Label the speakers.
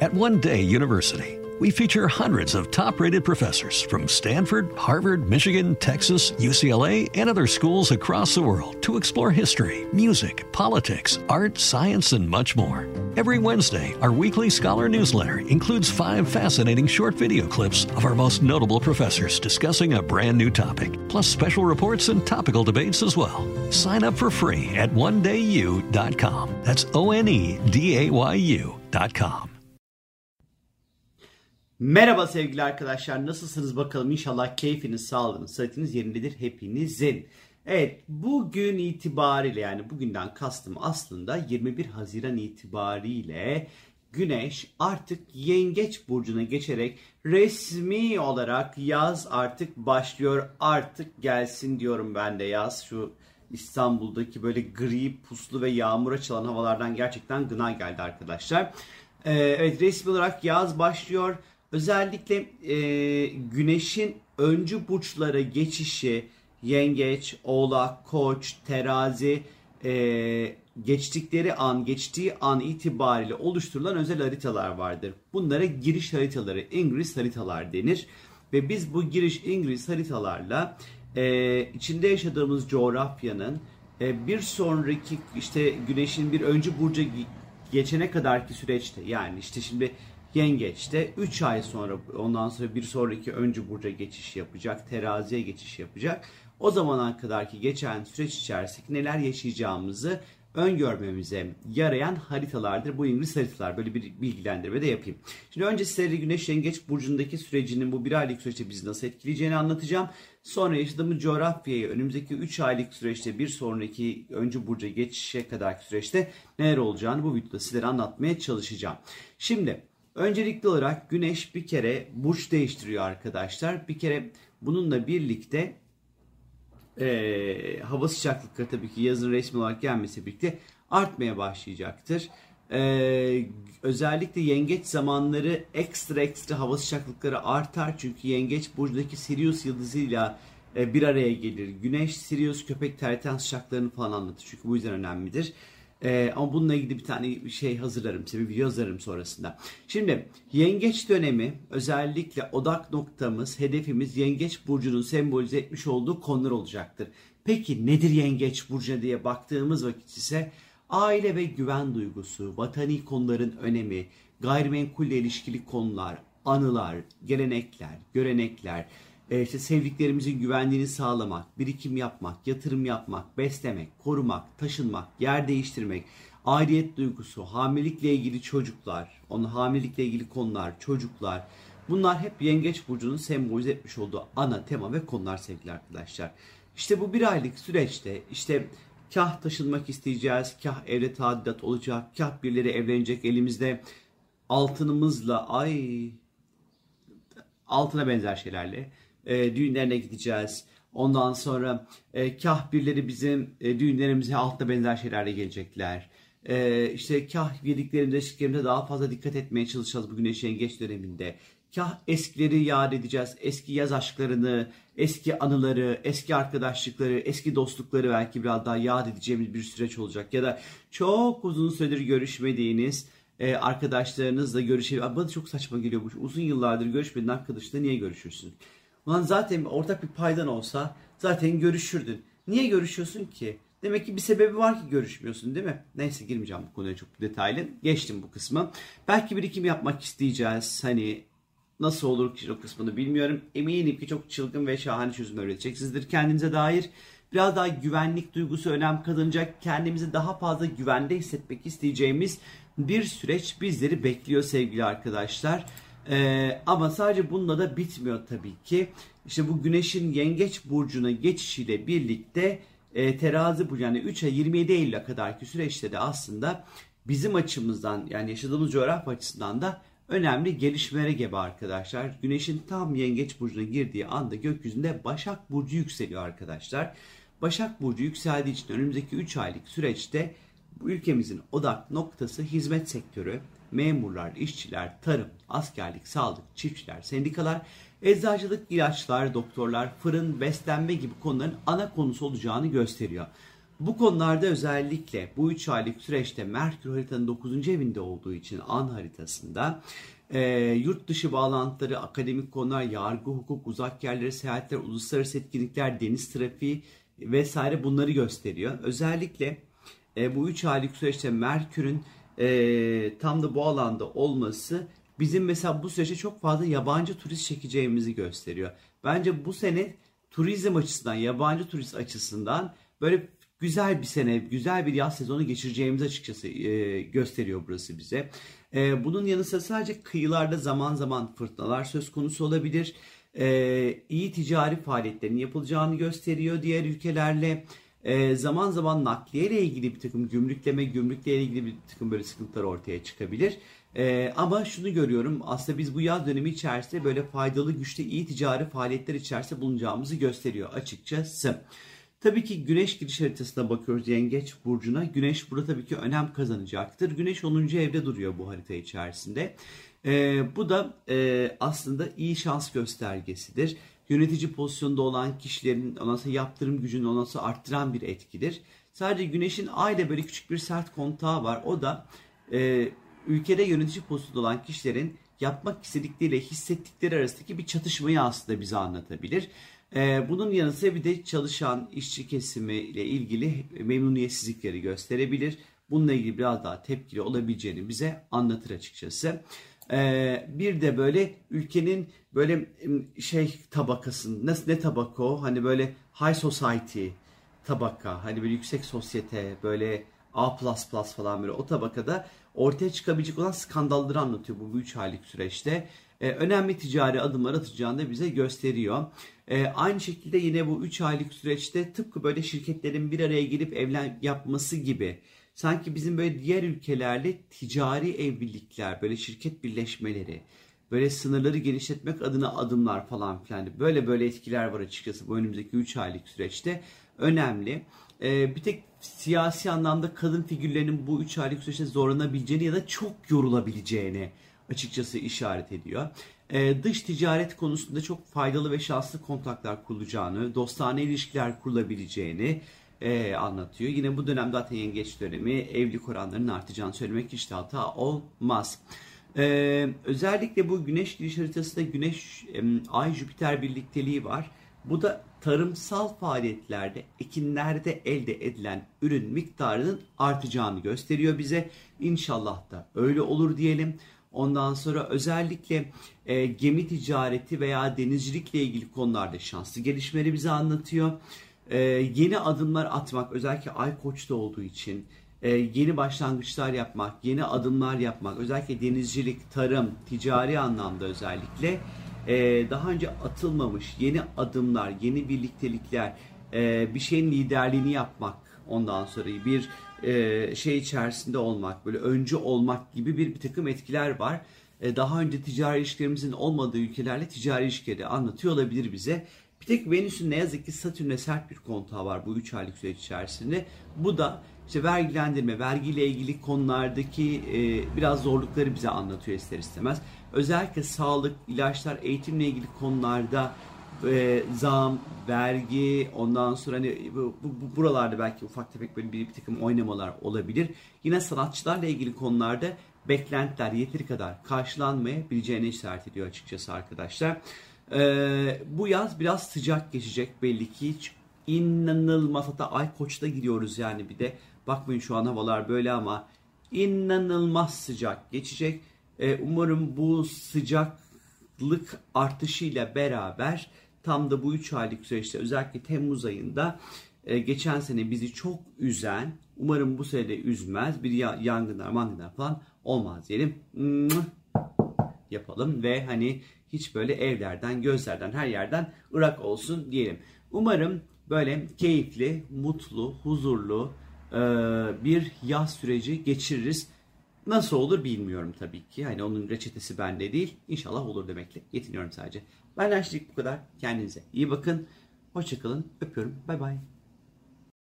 Speaker 1: At One Day University, we feature hundreds of top rated professors from Stanford, Harvard, Michigan, Texas, UCLA, and other schools across the world to explore history, music, politics, art, science, and much more. Every Wednesday, our weekly scholar newsletter includes five fascinating short video clips of our most notable professors discussing a brand new topic, plus special reports and topical debates as well. Sign up for free at onedayu.com. That's O N E D A Y U.com.
Speaker 2: Merhaba sevgili arkadaşlar nasılsınız bakalım inşallah keyfiniz, sağlığınız, sıhhatiniz yerindedir hepinizin. Evet bugün itibariyle yani bugünden kastım aslında 21 Haziran itibariyle Güneş artık Yengeç burcuna geçerek resmi olarak yaz artık başlıyor. Artık gelsin diyorum ben de yaz. Şu İstanbul'daki böyle gri, puslu ve yağmura çalan havalardan gerçekten gına geldi arkadaşlar. Ee, evet resmi olarak yaz başlıyor. Özellikle e, güneşin öncü burçlara geçişi yengeç, oğlak, koç, terazi e, geçtikleri an, geçtiği an itibariyle oluşturulan özel haritalar vardır. Bunlara giriş haritaları, İngiliz haritalar denir. Ve biz bu giriş İngiliz haritalarla e, içinde yaşadığımız coğrafyanın e, bir sonraki işte güneşin bir öncü burca geçene kadarki süreçte yani işte şimdi Yengeç'te 3 ay sonra ondan sonra bir sonraki öncü burca geçiş yapacak, teraziye geçiş yapacak. O zamana kadarki geçen süreç içerisinde neler yaşayacağımızı öngörmemize yarayan haritalardır. Bu İngiliz haritalar. Böyle bir bilgilendirme de yapayım. Şimdi önce size Güneş Yengeç Burcu'ndaki sürecinin bu bir aylık süreçte bizi nasıl etkileyeceğini anlatacağım. Sonra yaşadığımız coğrafyayı önümüzdeki 3 aylık süreçte bir sonraki öncü burca geçişe kadarki süreçte neler olacağını bu videoda sizlere anlatmaya çalışacağım. Şimdi öncelikli olarak Güneş bir kere burç değiştiriyor arkadaşlar. Bir kere bununla birlikte e, hava sıcaklıkları tabii ki yazın resmi olarak gelmesi birlikte artmaya başlayacaktır. Ee, özellikle yengeç zamanları ekstra ekstra hava sıcaklıkları artar çünkü yengeç burcundaki Sirius yıldızıyla e, bir araya gelir. Güneş Sirius köpek terten sıcaklarını falan anlatır çünkü bu yüzden önemlidir. Ee, ama bununla ilgili bir tane şey hazırlarım size bir video hazırlarım sonrasında. Şimdi yengeç dönemi özellikle odak noktamız, hedefimiz yengeç burcunun sembolize etmiş olduğu konular olacaktır. Peki nedir yengeç burcu diye baktığımız vakit ise aile ve güven duygusu, vatani konuların önemi, gayrimenkulle ilişkili konular, anılar, gelenekler, görenekler, e, işte sevdiklerimizin güvenliğini sağlamak, birikim yapmak, yatırım yapmak, beslemek, korumak, taşınmak, yer değiştirmek, aidiyet duygusu, hamilelikle ilgili çocuklar, onun hamilelikle ilgili konular, çocuklar. Bunlar hep Yengeç Burcu'nun sembolize etmiş olduğu ana tema ve konular sevgili arkadaşlar. İşte bu bir aylık süreçte işte kah taşınmak isteyeceğiz, kah evde tadilat olacak, kah birileri evlenecek elimizde altınımızla ay altına benzer şeylerle e, düğünlerine gideceğiz. Ondan sonra e, kah birileri bizim e, düğünlerimize altta benzer şeylerle gelecekler. E, işte kah birliklerinde, ilişkilerimize daha fazla dikkat etmeye çalışacağız bu güneş yengeç döneminde. Kah eskileri yad edeceğiz. Eski yaz aşklarını, eski anıları, eski arkadaşlıkları, eski dostlukları belki biraz daha yad edeceğimiz bir süreç olacak. Ya da çok uzun süredir görüşmediğiniz e, arkadaşlarınızla görüşebilir. Bana çok saçma geliyor bu. Uzun yıllardır görüşmediğin arkadaşla niye görüşürsün? Ulan zaten ortak bir paydan olsa zaten görüşürdün. Niye görüşüyorsun ki? Demek ki bir sebebi var ki görüşmüyorsun değil mi? Neyse girmeyeceğim bu konuya çok detaylı. Geçtim bu kısmı. Belki birikim yapmak isteyeceğiz. Hani nasıl olur ki o kısmını bilmiyorum. Eminim ki çok çılgın ve şahane çözümler üreteceksinizdir. Kendinize dair biraz daha güvenlik duygusu önem kazanacak. Kendimizi daha fazla güvende hissetmek isteyeceğimiz bir süreç bizleri bekliyor sevgili arkadaşlar. Ee, ama sadece bununla da bitmiyor tabii ki. İşte bu güneşin yengeç burcuna geçişiyle birlikte e, terazi burcu yani 3 ay 27 Eylül'e kadarki süreçte de aslında bizim açımızdan yani yaşadığımız coğrafya açısından da önemli gelişmelere gebe arkadaşlar. Güneşin tam yengeç burcuna girdiği anda gökyüzünde Başak Burcu yükseliyor arkadaşlar. Başak Burcu yükseldiği için önümüzdeki 3 aylık süreçte bu ülkemizin odak noktası hizmet sektörü, memurlar, işçiler, tarım, askerlik, sağlık, çiftçiler, sendikalar, eczacılık, ilaçlar, doktorlar, fırın, beslenme gibi konuların ana konusu olacağını gösteriyor. Bu konularda özellikle bu 3 aylık süreçte Merkür haritanın 9. evinde olduğu için an haritasında e, yurt dışı bağlantıları, akademik konular, yargı, hukuk, uzak yerlere seyahatler, uluslararası etkinlikler, deniz trafiği vesaire bunları gösteriyor. Özellikle e, bu 3 aylık süreçte Merkür'ün e, tam da bu alanda olması bizim mesela bu süreçte çok fazla yabancı turist çekeceğimizi gösteriyor. Bence bu sene turizm açısından, yabancı turist açısından böyle güzel bir sene, güzel bir yaz sezonu geçireceğimizi açıkçası e, gösteriyor burası bize. E, bunun yanı sıra sadece kıyılarda zaman zaman fırtınalar söz konusu olabilir. E, iyi ticari faaliyetlerin yapılacağını gösteriyor diğer ülkelerle. E, zaman zaman nakliye ile ilgili bir takım gümrükleme, gümrükle ilgili bir takım böyle sıkıntılar ortaya çıkabilir. E, ama şunu görüyorum aslında biz bu yaz dönemi içerisinde böyle faydalı, güçlü, iyi ticari faaliyetler içerisinde bulunacağımızı gösteriyor açıkçası. Tabii ki güneş giriş haritasına bakıyoruz yengeç burcuna. Güneş burada tabii ki önem kazanacaktır. Güneş 10. evde duruyor bu harita içerisinde. Ee, bu da e, aslında iyi şans göstergesidir. Yönetici pozisyonda olan kişilerin sonra yaptırım gücünü sonra arttıran bir etkidir. Sadece güneşin ayla böyle küçük bir sert kontağı var. O da e, ülkede yönetici pozisyonda olan kişilerin yapmak istedikleriyle hissettikleri arasındaki bir çatışmayı aslında bize anlatabilir. Ee, bunun yanı sıra bir de çalışan işçi kesimi ile ilgili memnuniyetsizlikleri gösterebilir. Bununla ilgili biraz daha tepkili olabileceğini bize anlatır açıkçası. Ee, bir de böyle ülkenin böyle şey tabakasının nasıl ne tabaka o? Hani böyle high society tabaka hani böyle yüksek sosyete böyle A++ falan böyle o tabakada ortaya çıkabilecek olan skandalları anlatıyor bu 3 aylık süreçte. Ee, önemli ticari adımlar atacağını da bize gösteriyor. Ee, aynı şekilde yine bu 3 aylık süreçte tıpkı böyle şirketlerin bir araya gelip evlen yapması gibi sanki bizim böyle diğer ülkelerle ticari evlilikler, böyle şirket birleşmeleri, böyle sınırları genişletmek adına adımlar falan filan böyle böyle etkiler var açıkçası bu önümüzdeki 3 aylık süreçte önemli. Ee, bir tek siyasi anlamda kadın figürlerinin bu 3 aylık süreçte zorlanabileceğini ya da çok yorulabileceğini açıkçası işaret ediyor. Ee, dış ticaret konusunda çok faydalı ve şanslı kontaklar kurulacağını, dostane ilişkiler kurulabileceğini e, anlatıyor. Yine bu dönem zaten yengeç dönemi evlilik oranlarının artacağını söylemek hiç de hata olmaz. Ee, özellikle bu güneş giriş haritasında güneş e, ay jüpiter birlikteliği var. Bu da tarımsal faaliyetlerde, ekinlerde elde edilen ürün miktarının artacağını gösteriyor bize. İnşallah da öyle olur diyelim. Ondan sonra özellikle e, gemi ticareti veya denizcilikle ilgili konularda şanslı gelişmeleri bize anlatıyor. E, yeni adımlar atmak özellikle ay koçta olduğu için e, yeni başlangıçlar yapmak, yeni adımlar yapmak özellikle denizcilik, tarım, ticari anlamda özellikle e, daha önce atılmamış yeni adımlar, yeni birliktelikler, e, bir şeyin liderliğini yapmak ondan sonra bir e, şey içerisinde olmak, böyle öncü olmak gibi bir, bir takım etkiler var. E, daha önce ticari ilişkilerimizin olmadığı ülkelerle ticari ilişkileri anlatıyor olabilir bize. Bir tek Venüs'ün ne yazık ki Satürn'e sert bir kontağı var bu 3 aylık süreç içerisinde. Bu da işte vergilendirme, vergiyle ilgili konulardaki e, biraz zorlukları bize anlatıyor ister istemez. Özellikle sağlık, ilaçlar, eğitimle ilgili konularda e, zam, vergi, ondan sonra hani bu, bu, buralarda belki ufak tefek böyle bir, bir takım oynamalar olabilir. Yine sanatçılarla ilgili konularda beklentiler yeteri kadar karşılanmayabileceğine işaret ediyor açıkçası arkadaşlar. Ee, bu yaz biraz sıcak geçecek belli ki. Hiç inanılmaz hatta ay koçta gidiyoruz yani bir de. Bakmayın şu an havalar böyle ama inanılmaz sıcak geçecek. Ee, umarım bu sıcaklık artışıyla beraber tam da bu 3 aylık süreçte özellikle Temmuz ayında e, geçen sene bizi çok üzen umarım bu sene de üzmez bir yangınlar mangınlar falan olmaz diyelim yapalım ve hani hiç böyle evlerden gözlerden her yerden ırak olsun diyelim. Umarım böyle keyifli, mutlu, huzurlu e, bir yaz süreci geçiririz. Nasıl olur bilmiyorum tabii ki. Hani onun reçetesi bende değil. İnşallah olur demekle yetiniyorum sadece. Benden şimdilik bu kadar. Kendinize iyi bakın. Hoşçakalın. Öpüyorum. Bay bay.